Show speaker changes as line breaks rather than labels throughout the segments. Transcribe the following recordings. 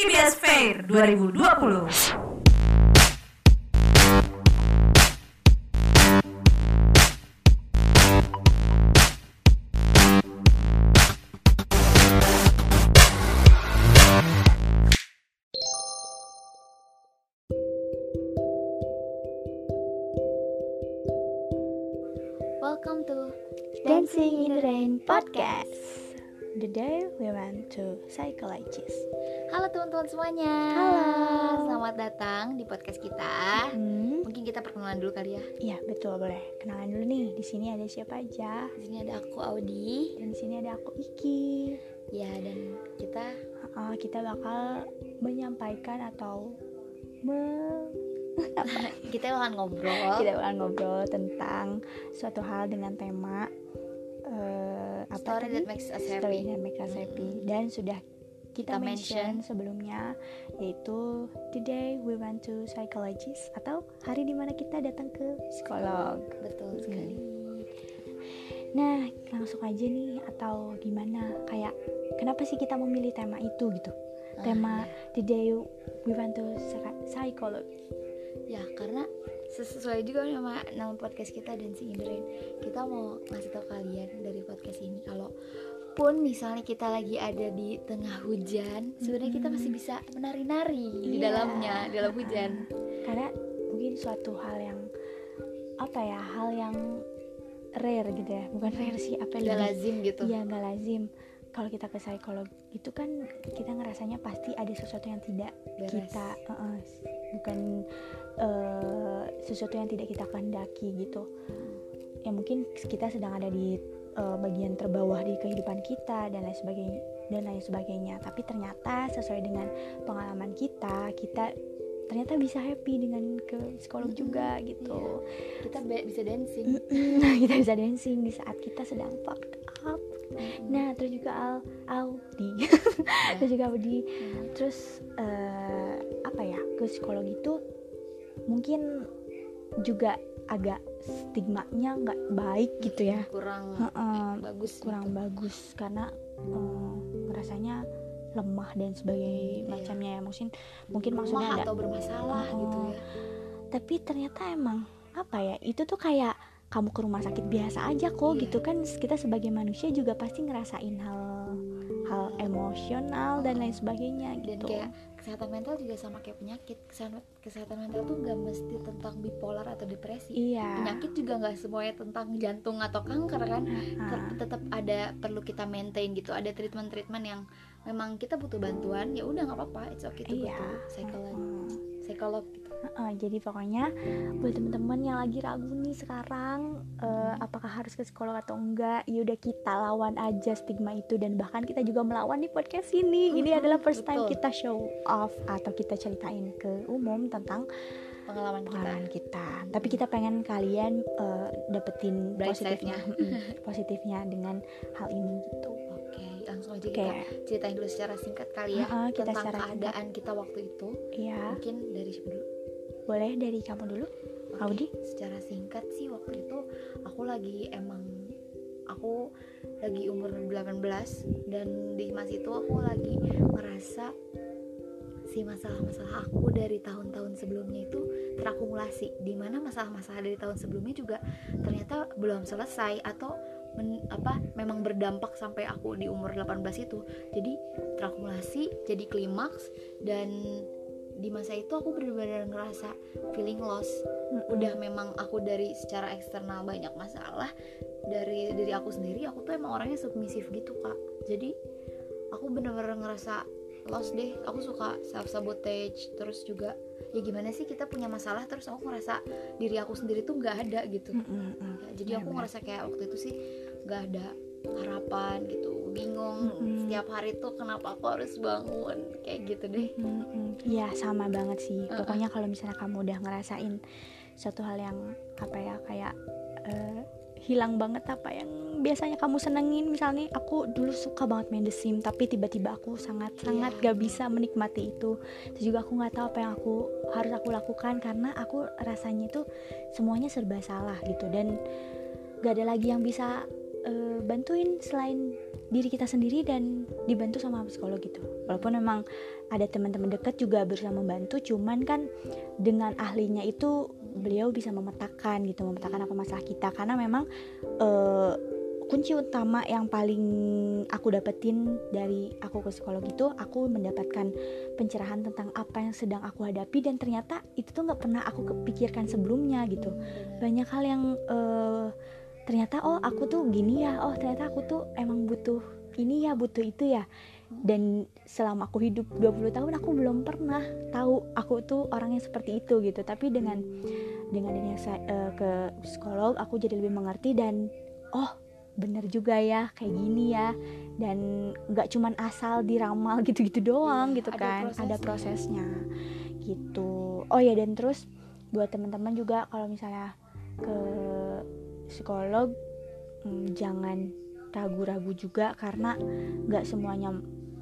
IBS Fair 2020.
Psychologist.
Halo teman-teman semuanya.
Halo.
Selamat datang di podcast kita.
Hmm,
Mungkin kita perkenalan dulu kali ya.
iya betul boleh. Kenalan dulu nih. Di sini ada siapa aja?
Di sini ada aku Audi.
Dan di sini ada aku Iki.
Ya dan kita
Uh, kita bakal menyampaikan atau me-
kita akan ngobrol.
kita bakal ngobrol tentang suatu hal dengan tema eh, apa
Story
tadi?
that makes us
Story
happy.
that makes us happy.
Mm-mm.
Dan sudah kita,
Kita
mention sebelumnya yaitu the day we went to psychologist atau hari di mana kita datang ke psikolog.
Betul sekali.
Nah langsung aja nih atau gimana kayak kenapa sih kita memilih tema itu gitu?
Ah,
tema the day we went to psy- psycholog.
ya. ya karena sesuai juga nama nama podcast kita Dancing in the Rain. Kita mau ngasih tahu kalian dari podcast ini kalau pun misalnya kita lagi ada di tengah hujan, sebenarnya kita masih bisa menari-nari di
Iya.
dalamnya, di dalam hujan.
Karena mungkin suatu hal yang apa ya hal yang rare gitu ya bukan rare sih apa lebih-
lazim gitu.
Iya nggak lazim. Kalau kita ke psikolog itu kan kita ngerasanya pasti ada sesuatu yang tidak
Beres.
kita eh, eh, bukan eh, sesuatu yang tidak kita kehendaki gitu. Ya mungkin kita sedang ada di eh, bagian terbawah di kehidupan kita dan lain sebagainya dan lain sebagainya. Tapi ternyata sesuai dengan pengalaman kita, kita ternyata bisa happy dengan ke psikolog juga gitu.
kita be- bisa dancing
Nah, kita bisa dancing di saat kita sedang fucked up. Nah, terus juga Al Audi.
Ya.
terus juga Audi.
Mm.
Terus eh, apa ya? Ke psikolog itu mungkin juga agak stigmanya nggak baik gitu ya.
kurang
Heeh,
bagus
kurang
gitu.
bagus karena eh, rasanya lemah dan sebagainya
Iya.
macamnya ya. Mungkin mungkin
Lemah
maksudnya ada
atau bermasalah
Oh.
gitu ya
tapi ternyata emang apa ya itu tuh kayak kamu ke rumah sakit biasa aja kok
Iya.
gitu kan kita sebagai manusia juga pasti ngerasain hal hal emosional dan lain sebagainya
dan
gitu.
kayak kesehatan mental juga sama kayak penyakit. Kesehatan kesehatan mental tuh nggak mesti tentang bipolar atau depresi.
Iya.
Penyakit juga nggak semuanya tentang jantung atau kanker kan?
Ah,
Ter- tetap ada perlu kita maintain gitu. Ada treatment treatment yang memang kita butuh bantuan ya udah nggak apa-apa it's okay to
Iya.
to psikolog psikolog gitu
Heeh, jadi pokoknya buat temen-temen yang lagi ragu nih sekarang eh, apakah harus ke psikolog atau enggak ya udah kita lawan aja stigma itu. Dan bahkan kita juga melawan di podcast ini. Ini
Mhm,
adalah first time
betul.
kita show off atau kita ceritain ke umum tentang
pengalaman kita.
pengalaman kita. Tapi kita pengen kalian eh, dapetin
Bright
positifnya, positifnya dengan hal ini gitu.
oke langsung aja
Oke,
kita ceritain dulu secara singkat kali ya
Heeh, kita
tentang keadaan kita waktu itu.
Ya
mungkin dari siapa dulu
boleh dari kamu dulu.
Oke,
Audi?
secara singkat sih waktu itu aku lagi emang aku lagi umur 18 dan di masa itu aku lagi merasa si masalah-masalah aku dari tahun-tahun sebelumnya itu terakumulasi di mana masalah-masalah dari tahun sebelumnya juga ternyata belum selesai atau men- apa memang berdampak sampai aku di umur 18 itu jadi terakumulasi jadi klimaks dan di masa itu aku benar-benar ngerasa feeling lost. Udah memang aku dari secara eksternal banyak masalah dari diri aku sendiri aku tuh emang orangnya submisif gitu kak. Jadi aku bener-bener ngerasa lost deh. Aku suka self sabotage terus juga ya gimana sih kita punya masalah terus aku ngerasa diri aku sendiri tuh nggak ada gitu.
Mm, mm, mm.
Ya, jadi aku
Benar-benar.
ngerasa kayak waktu itu sih nggak ada harapan gitu bingung
Mm-mm.
setiap hari tuh kenapa aku harus bangun kayak gitu deh
Mm, mm. Ya sama banget sih.
Uh-uh.
Pokoknya kalau misalnya kamu udah ngerasain suatu hal yang apa ya kayak eh, hilang banget apa yang biasanya kamu senengin misalnya aku dulu suka banget main The tapi tiba-tiba aku sangat sangat
Iya.
gak bisa menikmati itu terus juga aku nggak tahu apa yang aku harus aku lakukan karena aku rasanya itu semuanya serba salah gitu dan gak ada lagi yang bisa eh, bantuin selain diri kita sendiri dan dibantu sama psikolog gitu. Walaupun memang ada teman-teman dekat juga berusaha membantu cuman kan dengan ahlinya itu beliau bisa memetakan gitu memetakan apa masalah kita. Karena memang uh, kunci utama yang paling aku dapetin dari aku ke psikolog itu aku mendapatkan pencerahan tentang apa yang sedang aku hadapi dan ternyata itu tuh nggak pernah aku kepikirkan sebelumnya gitu. Banyak hal yang uh, ternyata oh aku tuh gini ya. Oh ternyata aku tuh emang butuh ini ya butuh itu ya. Dan selama aku hidup 20 tahun aku belum pernah tahu aku tuh orang yang seperti itu gitu. Tapi dengan dengan ini saya uh, ke psikolog aku jadi lebih mengerti dan oh bener juga ya kayak gini ya. Dan nggak cuman asal diramal gitu-gitu doang gitu
ada
kan
prosesnya.
ada prosesnya gitu. Oh ya dan terus buat teman-teman juga kalau misalnya ke psikolog hmm, jangan ragu-ragu juga karena nggak semuanya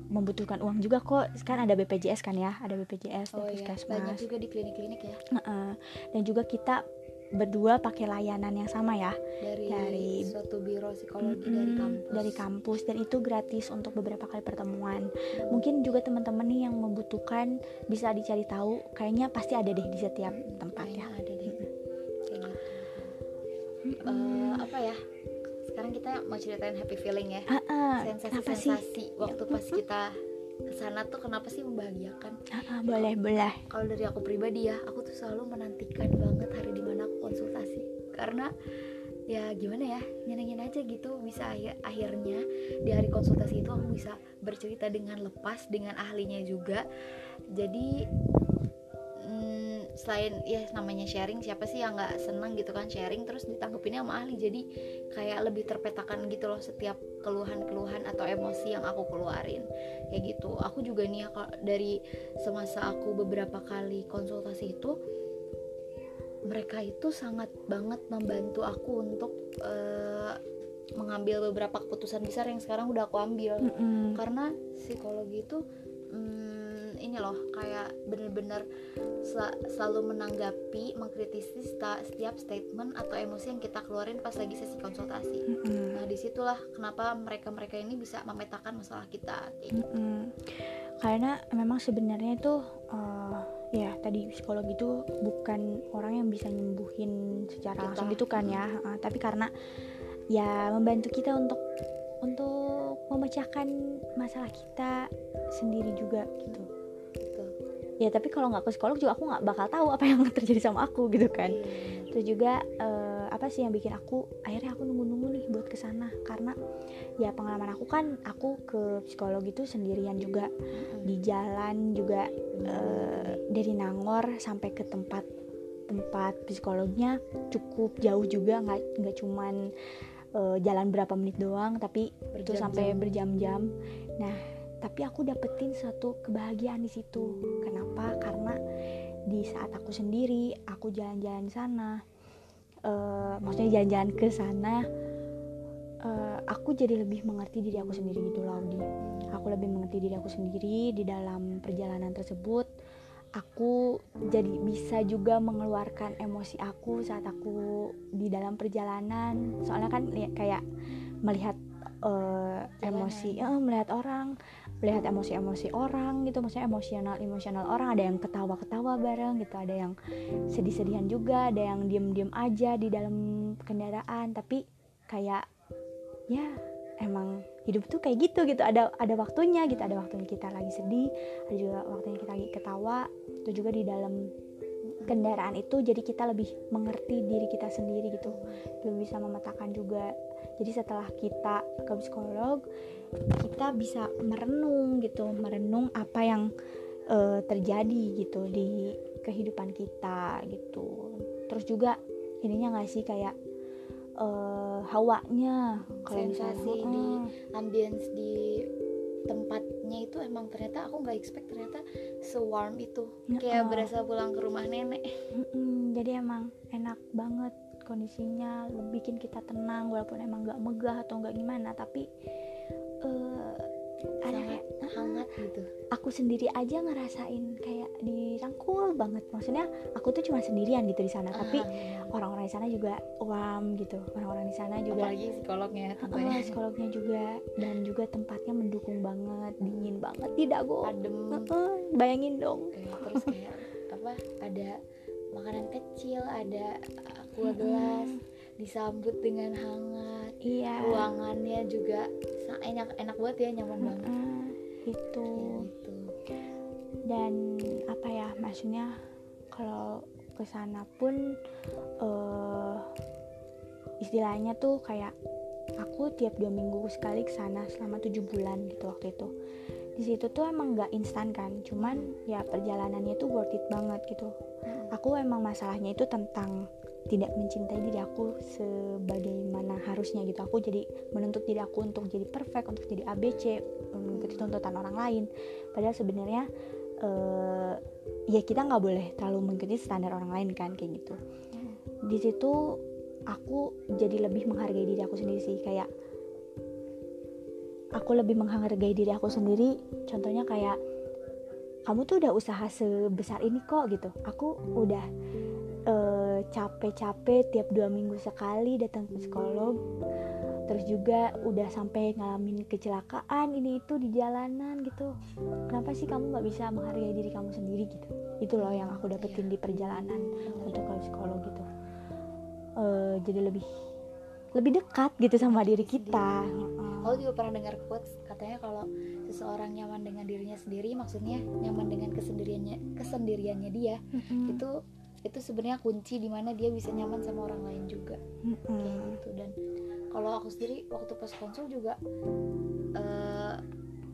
membutuhkan uang juga kok. Kan ada BPJS kan ya ada BPJS
oh iya banyak juga di klinik-klinik ya.
Heeh. dan juga kita berdua pakai layanan yang sama ya.
Dari,
Dari-
suatu biro psikologi
Mm-mm,
dari kampus.
dari kampus. Dan itu gratis untuk beberapa kali pertemuan. Mungkin juga teman-teman nih yang membutuhkan bisa dicari tahu. Kayaknya pasti ada deh di setiap tempat ya.
ada Eh, apa ya sekarang kita mau ceritain happy feeling ya.
Ah, ah, kenapa sih?
sensasi-sensasi waktu pas kita ke sana tuh kenapa sih membahagiakan?
Ah, ah, boleh boleh.
kalau dari aku pribadi ya aku tuh selalu menantikan banget hari di mana aku konsultasi. Karena ya gimana ya nyenengin aja gitu bisa akhir- akhirnya di hari konsultasi itu aku bisa bercerita dengan lepas dengan ahlinya juga. Jadi selain ya namanya sharing siapa sih yang nggak seneng gitu kan sharing terus ditanggepinnya sama ahli. Jadi kayak lebih terpetakan gitu loh setiap keluhan-keluhan atau emosi yang aku keluarin. Kayak gitu. Aku juga nih ya kalau dari semasa aku beberapa kali konsultasi itu mereka itu sangat banget membantu aku untuk eh, mengambil beberapa keputusan besar yang sekarang udah aku ambil.
Mm-mm.
karena psikologi itu mm, ini loh kayak bener-bener sel- selalu menanggapi mengkritisi setiap statement atau emosi yang kita keluarin pas lagi sesi konsultasi
Mm-mm.
nah di situlah kenapa mereka-mereka ini bisa memetakan masalah kita kayak gitu.
Mm-mm. karena memang sebenarnya itu eh, ya tadi psikolog itu bukan orang yang bisa nyembuhin secara
Kita.
langsung gitu kan ya Eh, tapi karena ya membantu kita untuk untuk memecahkan masalah kita sendiri juga gitu
gitu
ya tapi kalau nggak ke psikolog juga aku nggak bakal tahu apa yang terjadi sama aku gitu kan. Terus juga eh, apa sih yang bikin aku akhirnya aku nunggu-nunggu nih buat ke sana karena ya pengalaman aku kan aku ke psikolog itu sendirian juga. Di jalan juga eh, dari Nangor sampai ke tempat tempat psikolognya cukup jauh juga. Nggak nggak cuman eh, jalan berapa menit doang tapi itu
Berjam-jam.
sampai berjam-jam. Nah tapi aku dapetin satu kebahagiaan di situ. Kenapa? Karena di saat aku sendiri aku jalan-jalan sana eh, maksudnya jalan-jalan ke sana eh, aku jadi lebih mengerti diri aku sendiri gitu loh aku lebih mengerti diri aku sendiri di dalam perjalanan tersebut. Aku jadi bisa juga mengeluarkan emosi aku saat aku di dalam perjalanan. Soalnya kan ya, kayak melihat eh, emosi eh, melihat orang melihat emosi-emosi orang gitu maksudnya emosional emosional orang. Ada yang ketawa-ketawa bareng gitu ada yang sedih-sedihan juga ada yang diem-diem aja di dalam kendaraan. Tapi kayak ya emang hidup tuh kayak gitu gitu. Ada ada waktunya gitu ada waktunya kita lagi sedih ada juga waktunya kita lagi ketawa itu juga di dalam kendaraan itu jadi kita lebih mengerti diri kita sendiri gitu. Lebih bisa memetakan juga. Jadi setelah kita ke psikolog kita bisa merenung gitu. Merenung apa yang eh, terjadi gitu di kehidupan kita gitu. Terus juga ininya nggak sih kayak eh, hawanya? Kalau misalnya
Sensasi di
Mm,
ambience di emang ternyata aku nggak expect ternyata se-warm itu. Kayak berasa pulang ke rumah nenek.
Jadi emang enak banget kondisinya bikin kita tenang walaupun emang nggak megah atau nggak gimana tapi eh
gitu.
Aku sendiri aja ngerasain kayak dirangkul banget. Maksudnya aku tuh cuma sendirian gitu di sana. Tapi
Ah, benar.
orang-orang di sana juga warm gitu. Orang-orang di sana juga
apalagi psikolognya tentunya
psikolognya juga. Dan juga tempatnya mendukung banget dingin banget tidak kok
adem.
Heeh, bayangin dong.
Terus kayak apa ada makanan kecil ada aqua gelas disambut dengan hangat.
Iya.
Ruangannya juga enak enak banget ya nyaman banget.
Heeh, itu
gitu.
Dan apa ya maksudnya kalau ke sana pun eh istilahnya tuh kayak aku tiap dua minggu sekali ke sana selama tujuh bulan gitu waktu itu. Di situ tuh emang nggak instan kan cuman ya perjalanannya tuh worth it banget gitu. Aku emang masalahnya itu tentang tidak mencintai diri aku sebagaimana harusnya gitu. Aku jadi menuntut diri aku untuk jadi perfect untuk jadi ABC mengikuti tuntutan orang lain. Padahal sebenarnya eh, ya kita nggak boleh terlalu mengikuti standar orang lain kan kayak gitu. Di situ aku jadi lebih menghargai diri aku sendiri sih. Kayak aku lebih menghargai diri aku sendiri. Contohnya kayak kamu tuh udah usaha sebesar ini kok gitu. Aku udah eh, capek-capek tiap dua minggu sekali datang ke psikolog terus juga udah sampai ngalamin kecelakaan ini itu di jalanan gitu kenapa sih kamu nggak bisa menghargai diri kamu sendiri gitu itu loh yang aku dapetin di perjalanan untuk ke psikolog gitu Eh, jadi lebih lebih dekat gitu sama diri kita.
Aku juga pernah dengar quotes katanya kalau seseorang nyaman dengan dirinya sendiri maksudnya nyaman dengan kesendiriannya kesendiriannya dia
Mm-mm.
itu itu sebenarnya kunci di mana dia bisa nyaman sama orang lain juga. Kayak
Mm-mm.
gitu. Dan kalau aku sendiri waktu pas konsul juga eh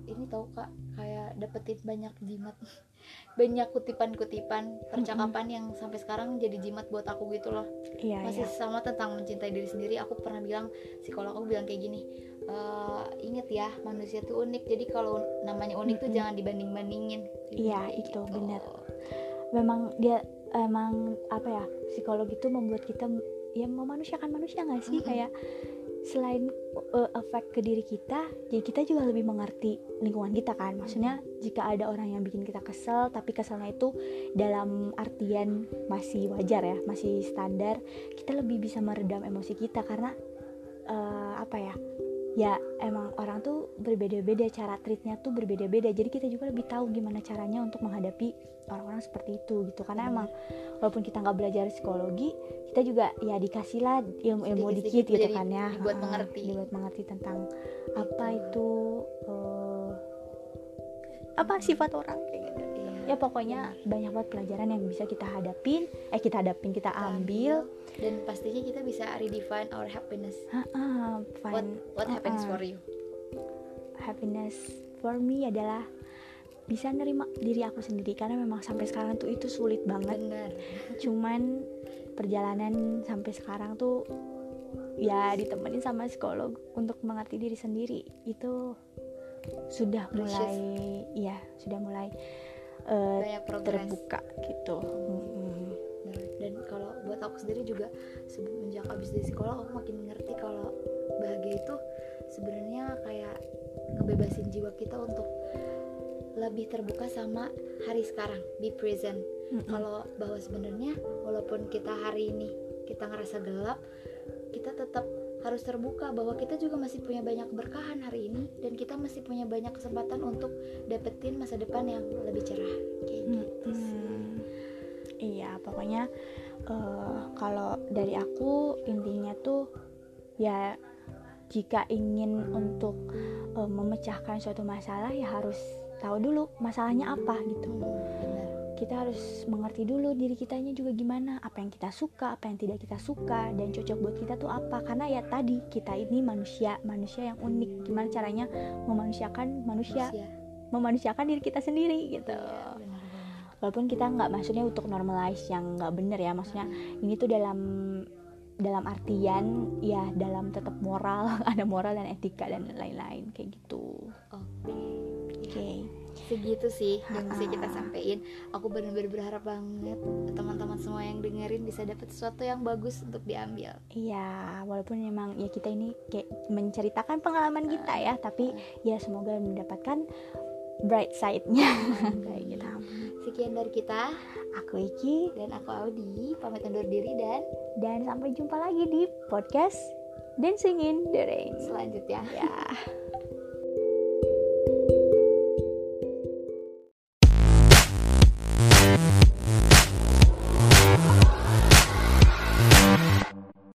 ini tahu kak kayak dapetin banyak jimat. Banyak kutipan-kutipan percakapan yang sampai sekarang jadi jimat buat aku gitu loh.
Iya
masih
iya.
sama tentang mencintai diri sendiri. Aku pernah bilang psikolog aku bilang kayak gini "Eh, inget ya manusia tuh unik. Jadi kalau namanya unik tuh
Mm-mm.
jangan dibanding bandingin
Iya, itu benar. memang dia emang apa ya psikolog itu membuat kita ya memanusiakan manusia nggak sih
Mm-mm.
kayak selain uh, efek ke diri kita jadi kita juga lebih mengerti lingkungan kita kan maksudnya jika ada orang yang bikin kita kesel tapi keselnya itu dalam artian masih wajar ya masih standar kita lebih bisa meredam emosi kita karena eh, apa ya ya emang orang tuh berbeda-beda cara treatnya tuh berbeda-beda jadi kita juga lebih tahu gimana caranya untuk menghadapi orang-orang seperti itu gitu karena emang walaupun kita nggak belajar psikologi kita juga ya dikasih lah ilmu-ilmu dikit gitu kan ya
dibuat
Heeh,
mengerti.
dibuat mengerti tentang apa
Gitu.
itu eh, apa sifat orang kayak ya pokoknya banyak banget pelajaran yang bisa kita hadapin eh kita hadapin kita ambil.
dan pastinya kita bisa redefine our happiness.
Ah,
what
fine.
what happens
Ah, ah.
for you?
Happiness for me adalah bisa nerima diri aku sendiri karena memang sampai sekarang tuh itu sulit banget.
Benar.
Cuman perjalanan sampai sekarang tuh ya ditemenin sama psikolog untuk mengerti diri sendiri. Itu sudah
Precious.
mulai ya sudah mulai
progres
terbuka gitu.
Nah, dan kalau buat aku sendiri juga semenjak habis dari sekolah aku makin ngerti kalau bahagia itu sebenarnya kayak ngebebasin jiwa kita untuk lebih terbuka sama hari sekarang be present
Mm-mm.
kalau bahwa sebenarnya walaupun kita hari ini kita ngerasa gelap kita tetap harus terbuka bahwa kita juga masih punya banyak keberkahan hari ini dan kita masih punya banyak kesempatan untuk dapetin masa depan yang lebih cerah. Kayak gitu sih.
Hmm, Iya, pokoknya eh, kalau dari aku intinya tuh ya jika ingin untuk eh, memecahkan suatu masalah ya harus tahu dulu masalahnya apa gitu.
Hmm,
Kita harus mengerti dulu diri kitanya juga gimana, apa yang kita suka, apa yang tidak kita suka dan cocok buat kita tuh apa. Karena ya tadi kita ini manusia, manusia yang unik. Gimana caranya memanusiakan manusia,
Manusia.
memanusiakan diri kita sendiri gitu
benar-benar.
walaupun kita nggak maksudnya untuk normalize yang nggak bener ya maksudnya ini tuh dalam dalam artian ya dalam tetap moral ada moral dan etika dan lain-lain kayak gitu
Oke.
oke
Segitu sih yang bisa kita sampaikan. Aku benar-benar berharap banget teman-teman semua yang dengerin bisa dapat sesuatu yang bagus untuk diambil.
iya walaupun memang ya kita ini kayak menceritakan pengalaman kita ya tapi ya semoga mendapatkan bright side-nya. Kayak gitu.
Sekian dari kita.
Aku Iki.
Dan aku Audi. Pamit undur diri dan
dan sampai jumpa lagi di podcast Dancing in the Rain
selanjutnya.
Ya